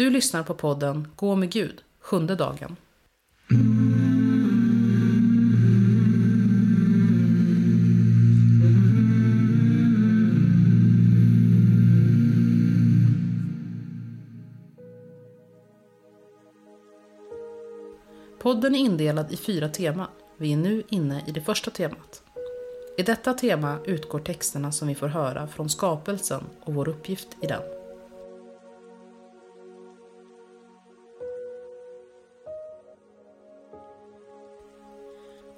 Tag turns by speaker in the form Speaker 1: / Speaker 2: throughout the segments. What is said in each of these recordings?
Speaker 1: Du lyssnar på podden Gå med Gud, sjunde dagen. Podden är indelad i fyra teman. Vi är nu inne i det första temat. I detta tema utgår texterna som vi får höra från skapelsen och vår uppgift i den.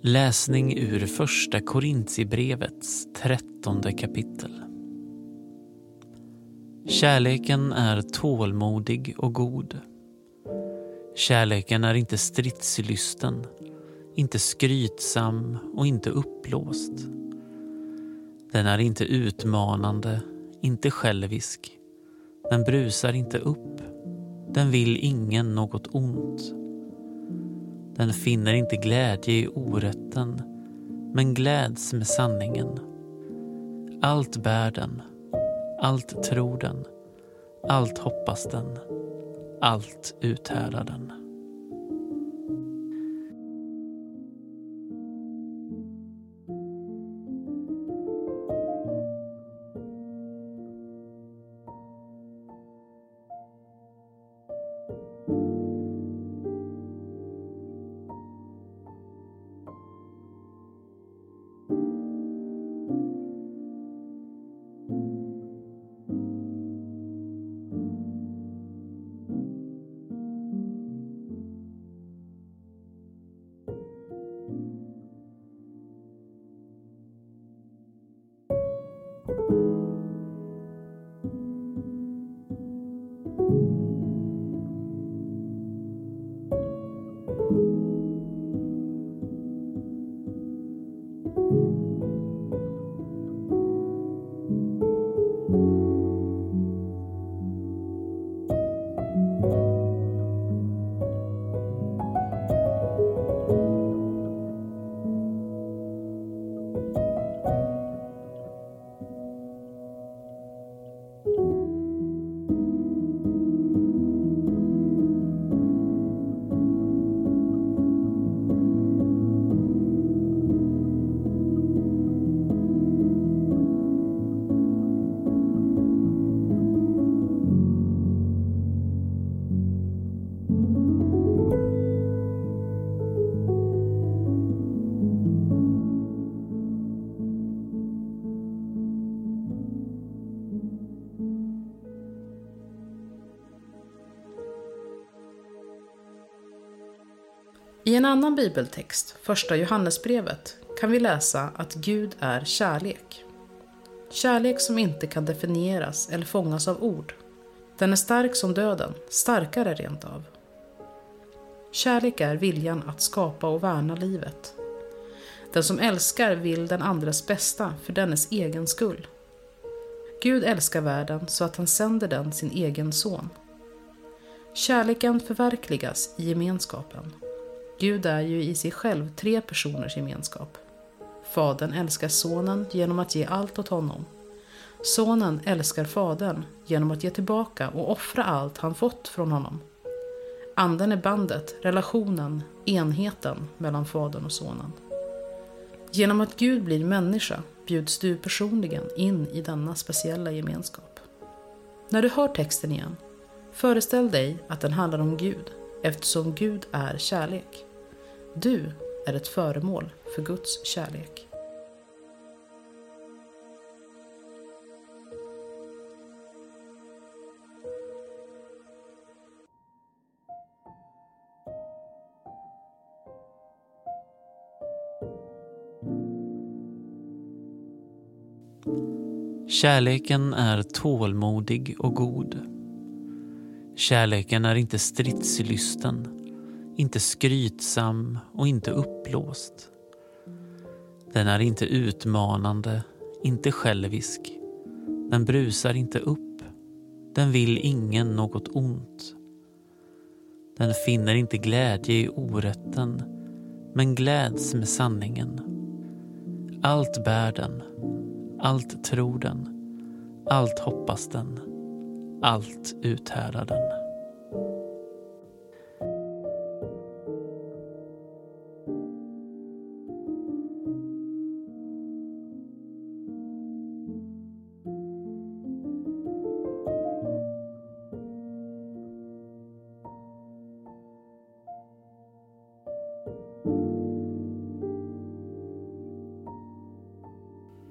Speaker 2: Läsning ur Första Korintierbrevets trettonde kapitel. Kärleken är tålmodig och god. Kärleken är inte stridslysten, inte skrytsam och inte uppblåst. Den är inte utmanande, inte självisk. Den brusar inte upp. Den vill ingen något ont. Den finner inte glädje i orätten, men gläds med sanningen. Allt bär den, allt tror den, allt hoppas den, allt uthärdar den.
Speaker 1: I en annan bibeltext, första Johannesbrevet, kan vi läsa att Gud är kärlek. Kärlek som inte kan definieras eller fångas av ord. Den är stark som döden, starkare rent av. Kärlek är viljan att skapa och värna livet. Den som älskar vill den andres bästa för dennes egen skull. Gud älskar världen så att han sänder den sin egen son. Kärleken förverkligas i gemenskapen. Gud är ju i sig själv tre personers gemenskap. Fadern älskar sonen genom att ge allt åt honom. Sonen älskar fadern genom att ge tillbaka och offra allt han fått från honom. Anden är bandet, relationen, enheten mellan fadern och sonen. Genom att Gud blir människa bjuds du personligen in i denna speciella gemenskap. När du hör texten igen, föreställ dig att den handlar om Gud eftersom Gud är kärlek. Du är ett föremål för Guds kärlek.
Speaker 2: Kärleken är tålmodig och god. Kärleken är inte stridslysten, inte skrytsam och inte uppblåst. Den är inte utmanande, inte självisk. Den brusar inte upp. Den vill ingen något ont. Den finner inte glädje i orätten, men gläds med sanningen. Allt bär den, allt tror den, allt hoppas den, allt uthärdar den.